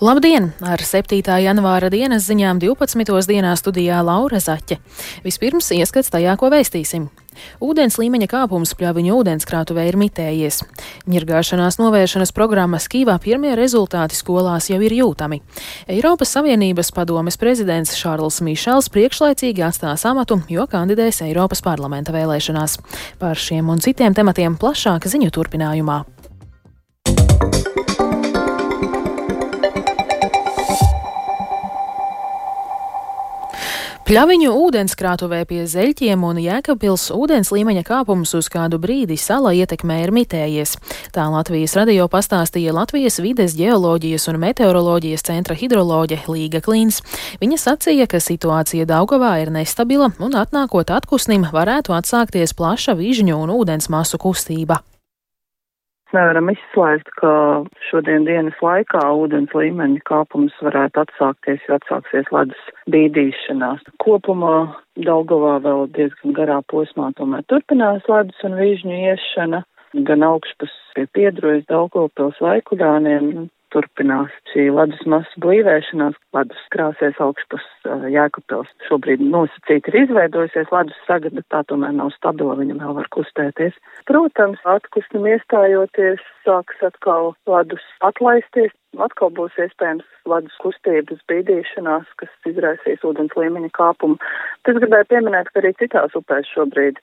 Labdien! Ar 7. janvāra dienas ziņām 12. dienā studijā Laura Zaķe. Vispirms ieskats tajā, ko vēstīsim. Ūdens līmeņa kāpums pļaviņu ūdenskrātuvē ir mitējies. Ņirgāšanās novēršanas programmas Kīvā pirmie rezultāti skolās jau ir jūtami. Eiropas Savienības padomes prezidents Šārls Mišels priekšlaicīgi atstās amatu, jo kandidēs Eiropas parlamenta vēlēšanās. Par šiem un citiem tematiem plašāk ziņu turpinājumā. Pļaviņu ūdenskrātuvē pie Zeļķiem un Jēkabpils ūdens līmeņa kāpums uz kādu brīdi sala ietekmē ir mitējies. Tā Latvijas radio pastāstīja Latvijas vides ģeoloģijas un meteoroloģijas centra hidroloģe Līga Klīns. Viņa sacīja, ka situācija Daugavā ir nestabila un atnākot atkusnim varētu atsākties plaša vižņu un ūdens masu kustība. Nevaram izslēgt, ka šodien dienas laikā ūdens līmeņa kāpums varētu atsākties, jo atsāksies ledus bīdīšanās. Kopumā Daugavā vēl diezgan garā posmā tomēr turpinās ledus un vīžņu iešana, gan augšpus pie piedrojas Daugavpils vaikuļāniem, turpinās šī ledus masu blīvēšanās, ledus krāsies augšpus uh, Jēkabpils. Šobrīd nosacīti ir izveidojusies ledus saga, bet tā tomēr nav stabila, viņa vēl var kustēties. Protams, atkustam iestājoties, sāks atkal ledus atlaisties, atkal būs iespējams ledus kustības bīdīšanās, kas izraisīs ūdens līmeņa kāpumu. Tas gribēju pieminēt, ka arī citās upēs šobrīd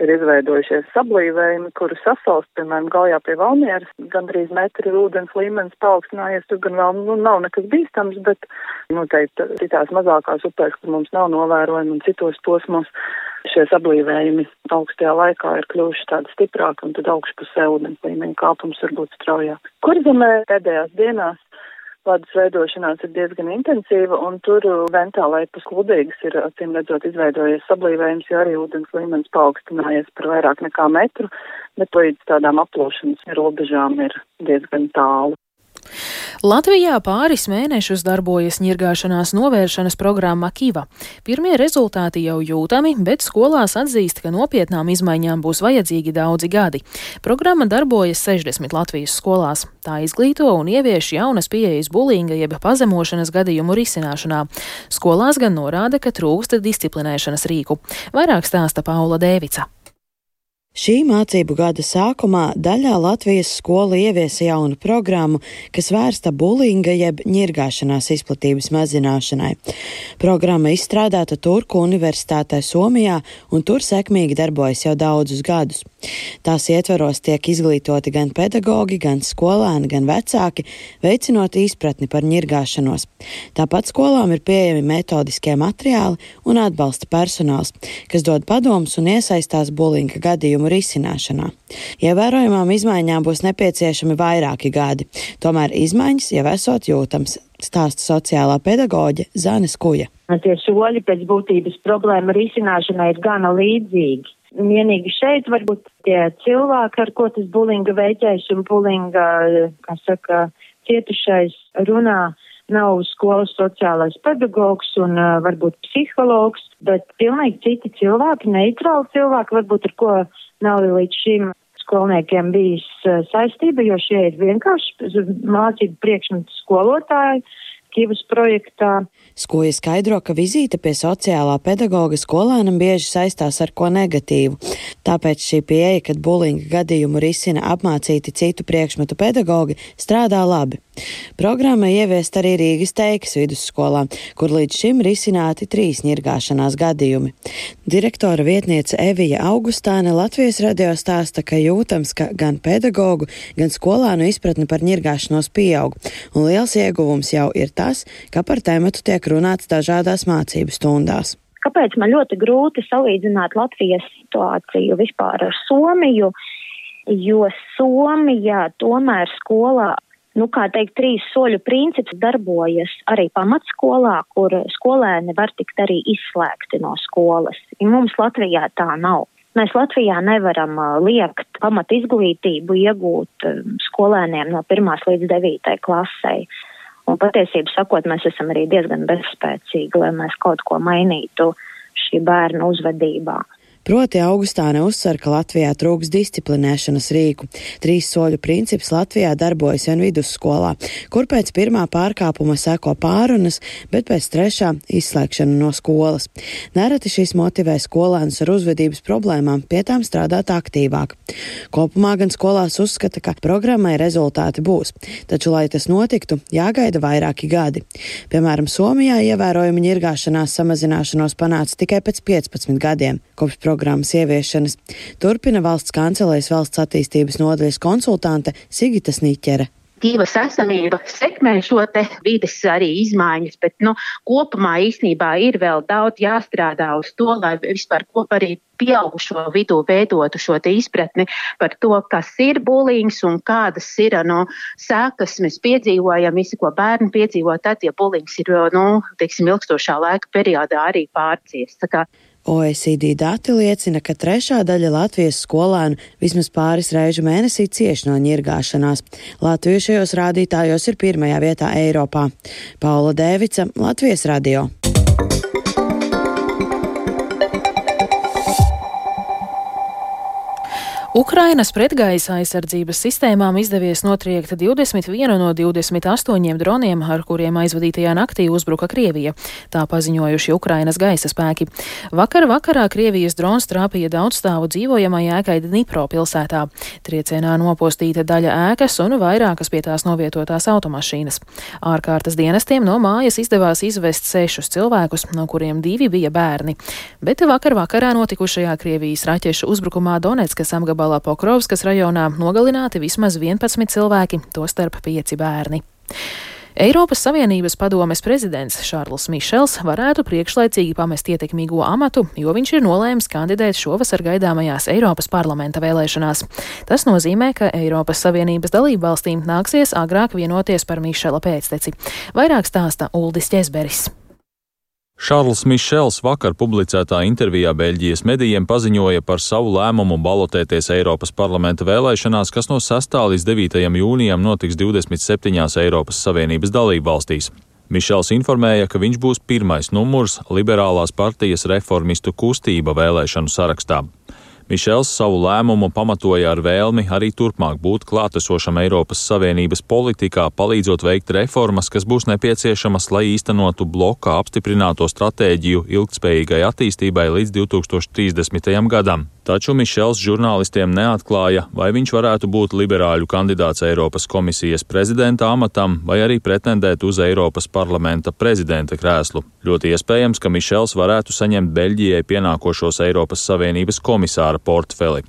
ir izveidojušies sablīvējumi, kuru sasalst, piemēram, galjā pie Valmieras, gandrīz metri ūdens līmenis paaugstinājies, tur gan vēl nu, nav nekas bīstams, bet noteikti citās mazākās upēs, kur mums nav novērojumi un citos posmos, šie sablīvējumi augstajā laikā ir kļuvuši tādi stiprāki un tad augšpusē ūdens līmeņa kāpums var būt straujāk. Kur zemē pēdējās dienās ledus veidošanās ir diezgan intensīva, un tur ventālai pa kludīgas ir, acīm redzot, izveidojies sablīvējums, jo arī ūdens līmenis paaugstinājies par vairāk nekā metru, bet līdz tādām aplūšanas robežām ir diezgan tālu. Latvijā pāris mēnešus darbojas ņirgāšanās novēršanas programma Kiva. Pirmie rezultāti jau jūtami, bet skolās atzīst, ka nopietnām izmaiņām būs vajadzīgi daudzi gadi. Programma darbojas 60 Latvijas skolās. Tā izglīto un ievieš jaunas pieejas bulinga jeb pazemošanas gadījumu risināšanā. Skolās gan norāda, ka trūksta disciplinēšanas rīku. Vairāk stāsta Paula Dēvica. Šī mācību gada sākumā daļā Latvijas skolu ieviesa jaunu programmu, kas vērsta bulinga jeb ņirgāšanās izplatības mazināšanai. Programma izstrādāta Turku Universitātē Somijā un tur sekmīgi darbojas jau daudzus gadus. Tās ietveros tiek izglītoti gan pedagogi, gan skolēni, gan vecāki, veicinot izpratni par ņirgāšanos. Tāpat skolām ir pieejami metodiskie materiāli un atbalsta personāls, kas dod padomus un iesaistās bulinga gadījumu risināšanā. Ievērojamām izmaiņām būs nepieciešami vairāki gadi, tomēr izmaiņas jau esot jūtams, stāsta sociālā pedagoģe Zane Skuja. Tie soļi pēc būtības problēma risināšanai ir gana līdzīgi. Vienīgi šeit varbūt tie cilvēki, ar ko tas bulinga veiķējs un bulinga, kā saka, cietušais runā, nav skolas sociālais pedagogs un uh, varbūt psihologs, bet pilnīgi citi cilvēki, neitrāli cilvēki, varbūt ar ko nav līdz šim skolniekiem bijis uh, saistība, jo šie ir vienkārši mācību priekšmetu skolotāji, Kivas projektā. Skoja skaidro, ka vizīte pie sociālā pedagoga skolēnam bieži saistās ar ko negatīvu. Tāpēc šī pieeja, kad bulinga gadījumu risina apmācīti citu priekšmetu pedagogi, strādā labi. Programma ieviest arī Rīgas teikas vidusskolā, kur līdz šim risināti trīs ņirgāšanās gadījumi. Direktora vietniece Evija Augustāne Latvijas radio stāsta, ka jūtams, ka gan pedagogu, gan skolānu izpratne par ņirgāšanos pieaug, un liels ieguvums jau ir tas, ka par tēmatu tiek runāts dažādās mācību stundās. Kāpēc man ļoti grūti salīdzināt Latvijas situāciju vispār ar Somiju, jo Somijā tomēr skolā nu, kā teikt, trīs soļu princips darbojas arī pamatskolā, kur skolēni var tikt arī izslēgti no skolas. Ja mums Latvijā tā nav. Mēs Latvijā nevaram liekt pamat izglītību iegūt skolēniem no 1 līdz 9 klasei. Un patiesību sakot, mēs esam arī diezgan bezspēcīgi, lai mēs kaut ko mainītu šī bērna uzvedībā. Proti augustā neuzsver, ka Latvijā trūks disciplinēšanas rīku. Trīs soļu princips Latvijā darbojas vien vidusskolā, kur pēc pirmā pārkāpuma seko pārunas, bet pēc trešā izslēgšana no skolas. Nereti šis motivē skolēnus ar uzvedības problēmām pie tām strādāt aktīvāk. Kopumā gan skolās uzskata, ka programmai rezultāti būs, taču, lai tas notiktu, jāgaida vairāki gadi. Piemēram, Somijā ievērojama ņirgāšanās samazināšanos panāca tikai pēc 15 gadiem kopš programmas ieviešanas. Turpina valsts kancelēs valsts attīstības nodaļas konsultante Sigita Sniķere divas esamība sekmē šo te vides arī izmaiņas, bet nu, kopumā īstenībā ir vēl daudz jāstrādā uz to, lai vispār kopā arī pieaugušo vidū veidotu šo izpratni par to, kas ir bulīgs un kādas ir no sēkas mēs piedzīvojam, visu, ko bērni piedzīvo tad, ja bulīgs ir, nu, teiksim, ilgstošā laika periodā arī pārcies. OECD dati liecina, ka trešā daļa Latvijas skolēnu vismaz pāris reižu mēnesī cieš no ņirgāšanās. Latvija šajos rādītājos ir pirmajā vietā Eiropā. Paula Dēvica, Latvijas radio. Ukrainas pretgaisa aizsardzības sistēmām izdevies notriekt 21 no 28 droniem, ar kuriem aizvadītajā naktī uzbruka Krievija. Tā paziņojuši Ukrainas gaisa spēki. Vakar vakarā Krievijas drons trāpīja daudzstāvu dzīvojamai ēkai Dnipro pilsētā. Triecienā nopostīta daļa ēkas un vairākas pie tās novietotās automašīnas. Ārkārtas dienestiem no mājas izdevās izvest sešus cilvēkus, no kuriem divi bija bērni. Bet vakar vakarā notikušajā Krievijas raķešu uzbrukumā Donetskas apgabalā apgabalā Pokrovskas rajonā nogalināti vismaz 11 cilvēki, tostarp 5 bērni. Eiropas Savienības padomes prezidents Šārls Mišels varētu priekšlaicīgi pamest ietekmīgo amatu, jo viņš ir nolēmis kandidēt šovasar gaidāmajās Eiropas parlamenta vēlēšanās. Tas nozīmē, ka Eiropas Savienības dalību valstīm nāksies agrāk vienoties par Mišela pēcteci. Vairāk stāsta Uldis Ķesberis. Šārls Mišels vakar publicētā intervijā Beļģijas medijiem paziņoja par savu lēmumu balotēties Eiropas parlamenta vēlēšanās, kas no 6. līdz 9. jūnijam notiks 27. Eiropas Savienības dalību valstīs. Mišels informēja, ka viņš būs pirmais numurs liberālās partijas reformistu kustība vēlēšanu sarakstā. Mišels savu lēmumu pamatoja ar vēlmi arī turpmāk būt klātesošam Eiropas Savienības politikā, palīdzot veikt reformas, kas būs nepieciešamas, lai īstenotu bloka apstiprināto stratēģiju ilgtspējīgai attīstībai līdz 2030. gadam. Taču Mišels žurnālistiem neatklāja, vai viņš varētu būt liberāļu kandidāts Eiropas komisijas prezidenta amatam vai arī pretendēt uz Eiropas parlamenta prezidenta krēslu. Ļoti iespējams, ka Mišels varētu saņemt Beļģijai pienākošos Eiropas Savienības komisāra portfeli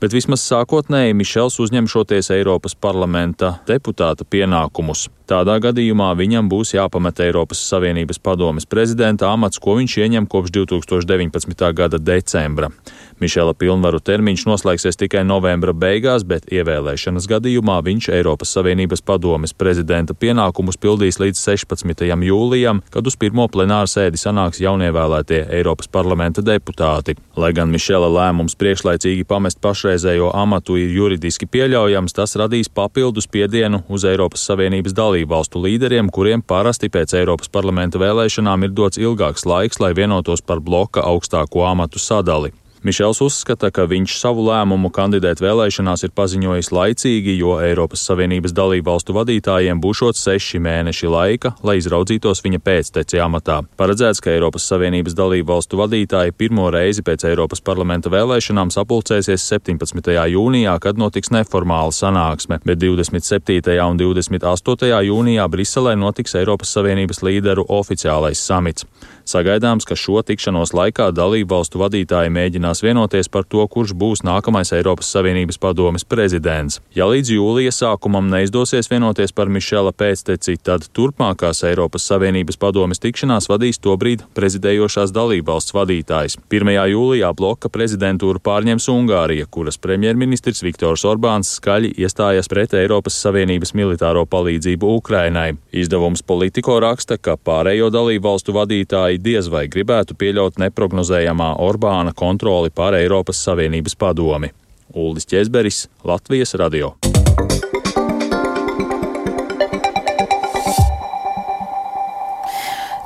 bet vismaz sākotnēji Mišels uzņemšoties Eiropas parlamenta deputāta pienākumus. Tādā gadījumā viņam būs jāpamet Eiropas Savienības padomes prezidenta amats, ko viņš ieņem kopš 2019. gada decembra. Mišela pilnvaru termiņš noslēgsies tikai novembra beigās, bet ievēlēšanas gadījumā viņš Eiropas Savienības padomes prezidenta pienākumus pildīs līdz 16. jūlijam, kad uz pirmo plenāru sēdi sanāks jaunievēlētie Eiropas parlamenta deputāti. Lai gan Mišela lēmums priekšlaicīgi pamest pašreiz pašreizējo amatu ir juridiski pieļaujams, tas radīs papildus spiedienu uz Eiropas Savienības dalību valstu līderiem, kuriem parasti pēc Eiropas parlamenta vēlēšanām ir dots ilgāks laiks, lai vienotos par bloka augstāko amatu sadali. Mišels uzskata, ka viņš savu lēmumu kandidēt vēlēšanās ir paziņojis laicīgi, jo Eiropas Savienības dalību valstu vadītājiem būšot seši mēneši laika, lai izraudzītos viņa pēcteci amatā. Paredzēts, ka Eiropas Savienības dalību valstu vadītāji pirmo reizi pēc Eiropas parlamenta vēlēšanām sapulcēsies 17. jūnijā, kad notiks neformāla sanāksme, bet 27. un 28. jūnijā Briselē notiks Eiropas Savienības līderu oficiālais samits. Sagaidāms, ka šo tikšanos laikā dalību valstu vadītāji mēģinās vienoties par to, kurš būs nākamais Eiropas Savienības padomes prezidents. Ja līdz jūlija sākumam neizdosies vienoties par Mišela pēcteci, tad turpmākās Eiropas Savienības padomes tikšanās vadīs tobrīd prezidējošās dalību valsts vadītājs. 1. jūlijā bloka prezidentūru pārņems Ungārija, kuras premjerministrs Viktors Orbāns skaļi iestājas pret Eiropas Savienības militāro palīdzību Ukrainai. Izdevums Politiko raksta, ka pārējo dalību valstu vadītāji diez vai gribētu pieļaut neprognozējamā Orbāna kontroli pār Eiropas Savienības padomi. Uldis Česberis, Latvijas radio.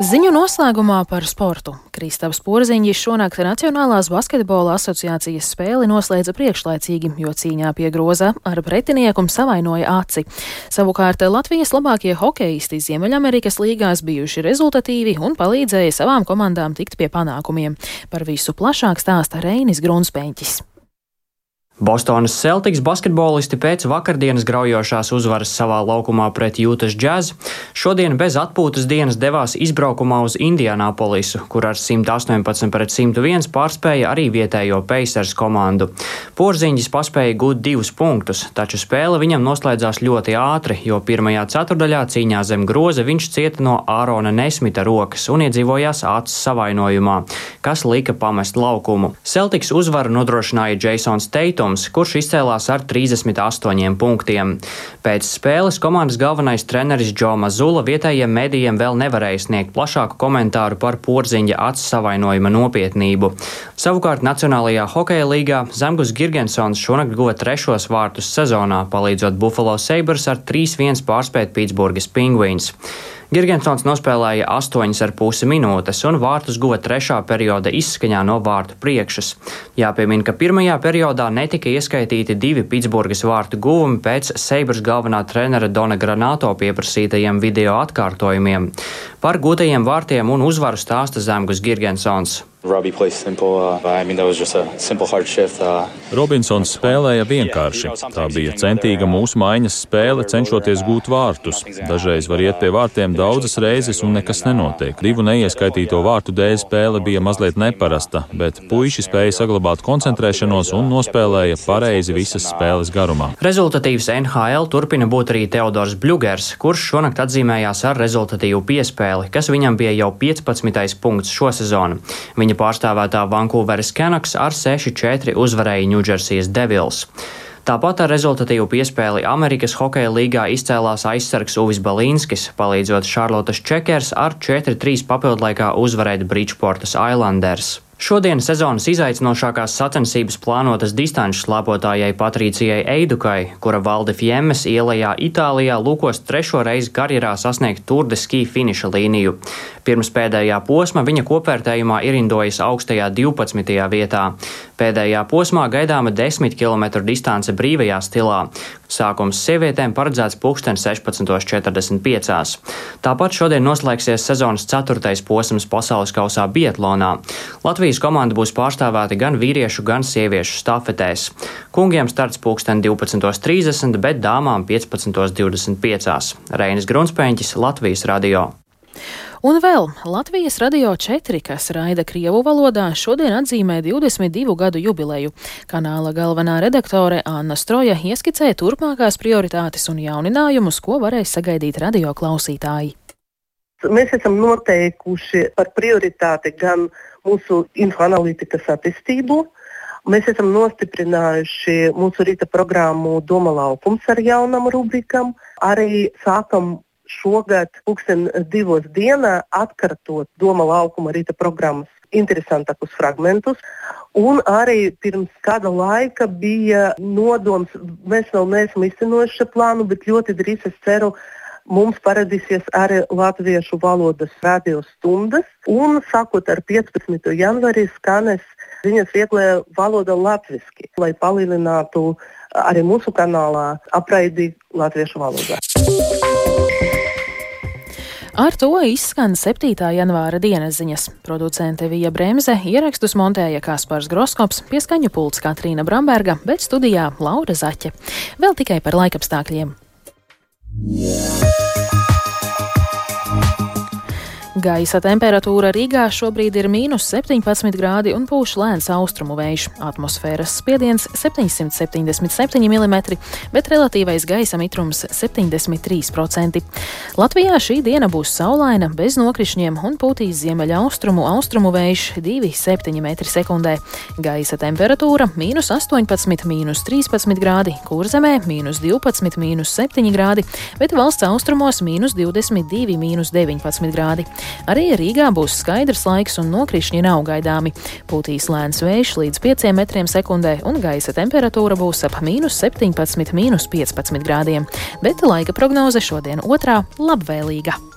Ziņu noslēgumā par sportu. Kristaps Porziņš šonakt Nacionālās basketbola asociācijas spēli noslēdza priekšlaicīgi, jo cīņā pie groza ar pretinieku savainoja aci. Savukārt Latvijas labākie hokeisti Ziemeļamerikas līgās bijuši rezultatīvi un palīdzēja savām komandām tikt pie panākumiem. Par visu plašāk stāsta Reinis Grunspēņķis. Bostonas Celtics basketbolisti pēc vakardienas graujošās uzvaras savā laukumā pret Jūtas Jazz šodien bez atpūtas dienas devās izbraukumā uz Indianapolisu, kur ar 118 pret 101 pārspēja arī vietējo Pacers komandu. Porziņģis paspēja gūt divus punktus, taču spēle viņam noslēdzās ļoti ātri, jo pirmajā ceturdaļā cīņā zem groza viņš cieta no Ārona Nesmita rokas un iedzīvojās acis savainojumā, kas lika pamest laukumu. Celtics uzvaru nodrošināja Jasons Teitons Rietums, kurš izcēlās ar 38 punktiem. Pēc spēles komandas galvenais treneris Džo Mazula vietējiem medijiem vēl nevarēja sniegt plašāku komentāru par porziņa acu savainojuma nopietnību. Savukārt Nacionālajā hokeja līgā Zemgus Girgensons šonakt guva trešos vārtus sezonā, palīdzot Buffalo Sabres ar 3-1 pārspēt Pitsburgas Penguins. Girgensons nospēlēja 8,5 minūtes un vārtus guva trešā perioda izskaņā no vārtu priekšas. Jāpiemina, ka pirmajā periodā netika ieskaitīti divi Pitsburgas vārtu guvumi pēc Seibras galvenā trenera Dona Granato pieprasītajiem video atkārtojumiem. Par gūtajiem vārtiem un uzvaru stāsta Zemgus Girgensons. Robbie plays simple. Uh, I mean, that was just a simple hard shift. Uh, Robinsons spēlēja vienkārši. Tā bija centīga mūsu maiņas spēle, cenšoties gūt vārtus. Dažreiz var iet pie vārtiem daudzas reizes un nekas nenotiek. Divu neieskaitīto vārtu dēļ spēle bija mazliet neparasta, bet puiši spēja saglabāt koncentrēšanos un nospēlēja pareizi visas spēles garumā. Rezultatīvs NHL turpina būt arī Teodors Bļugers, kurš šonakt atzīmējās ar rezultatīvu piespēli, kas viņam bija jau 15. punkts šo sezonu. Viņa Viņa pārstāvētā Vankūveras Canucks ar 6-4 uzvarēja Ņūdžersijas Devils. Tāpat ar rezultatīvu piespēli Amerikas Hokeja līgā izcēlās aizsargs Uvis Balīnskis, palīdzot Šarlotas Čekers ar 4-3 papildlaikā uzvarēt Bridgeportas Islanders. Šodien sezonas izaicinošākās sacensības plānotas distanču slēpotājai Patricijai Eidukai, kura valde Fiemes ielējā Itālijā lūkos trešo reizi karjerā sasniegt Tour de Ski finiša līniju. Pirms pēdējā posma viņa kopvērtējumā ierindojas augstajā 12. vietā. Pēdējā posmā gaidāma 10 km distance brīvajā stilā. Sākums sievietēm paredzēts pulksten 16.45. Tāpat šodien noslēgsies sezonas 4. posms pasaules kausā Bietlonā. Latvijas komanda būs pārstāvēta gan vīriešu, gan sieviešu stafetēs. Kungiem starts pulksten 12.30, bet dāmām 15.25. Reinis Grunspēņķis, Latvijas radio. Un vēl Latvijas radio 4, kas raida Krievu valodā, šodien atzīmē 22 gadu jubileju. Kanāla galvenā redaktore Anna Stroja ieskicē turpmākās prioritātes un jauninājumus, ko varēs sagaidīt radio klausītāji. Mēs esam noteikuši par prioritāti gan mūsu infoanalītikas attīstību, Mēs esam nostiprinājuši mūsu rīta programmu Doma laukums ar jaunam rubrikam. Arī sākam šogad pulksten divos dienā atkārtot Doma laukuma rīta programmas interesantākus fragmentus. Un arī pirms kāda laika bija nodoms, mēs vēl neesam izcinojuši šo plānu, bet ļoti drīz es ceru, mums paradīsies arī latviešu valodas radio stundas. Un sākot ar 15. janvāri skanēs ziņas vieglajā valodā latviešu, lai palielinātu arī mūsu kanālā apraidi latviešu valodā. Ar to izskan 7. janvāra dienas ziņas. Producente Vija Bremse ierakstus montēja Kaspars Groskops, pieskaņu pults Katrīna Bramberga, bet studijā Laura Zaķe. Vēl tikai par laikapstākļiem. Yeah. Gaisa temperatūra Rīgā šobrīd ir mīnus 17 grādi un pūš lēns austrumu vējš. Atmosfēras spiediens 777 mm, bet relatīvais gaisa mitrums 73%. Latvijā šī diena būs saulaina, bez nokrišņiem un pūtīs ziemeļa austrumu austrumu vējš 2,7 m2. Gaisa temperatūra - mīnus 18, mīnus 13 grādi, kurzemē - mīnus 12, mīnus 7 grādi, bet valsts austrumos - mīnus 22, mīnus 19 grādi. Arī Rīgā būs skaidrs laiks un nokrišņi nav gaidāmi. Pūtīs lēns vējš līdz 5 metriem sekundē un gaisa temperatūra būs ap mīnus 17, mīnus 15 grādiem. Bet laika prognoze šodien otrā - labvēlīga.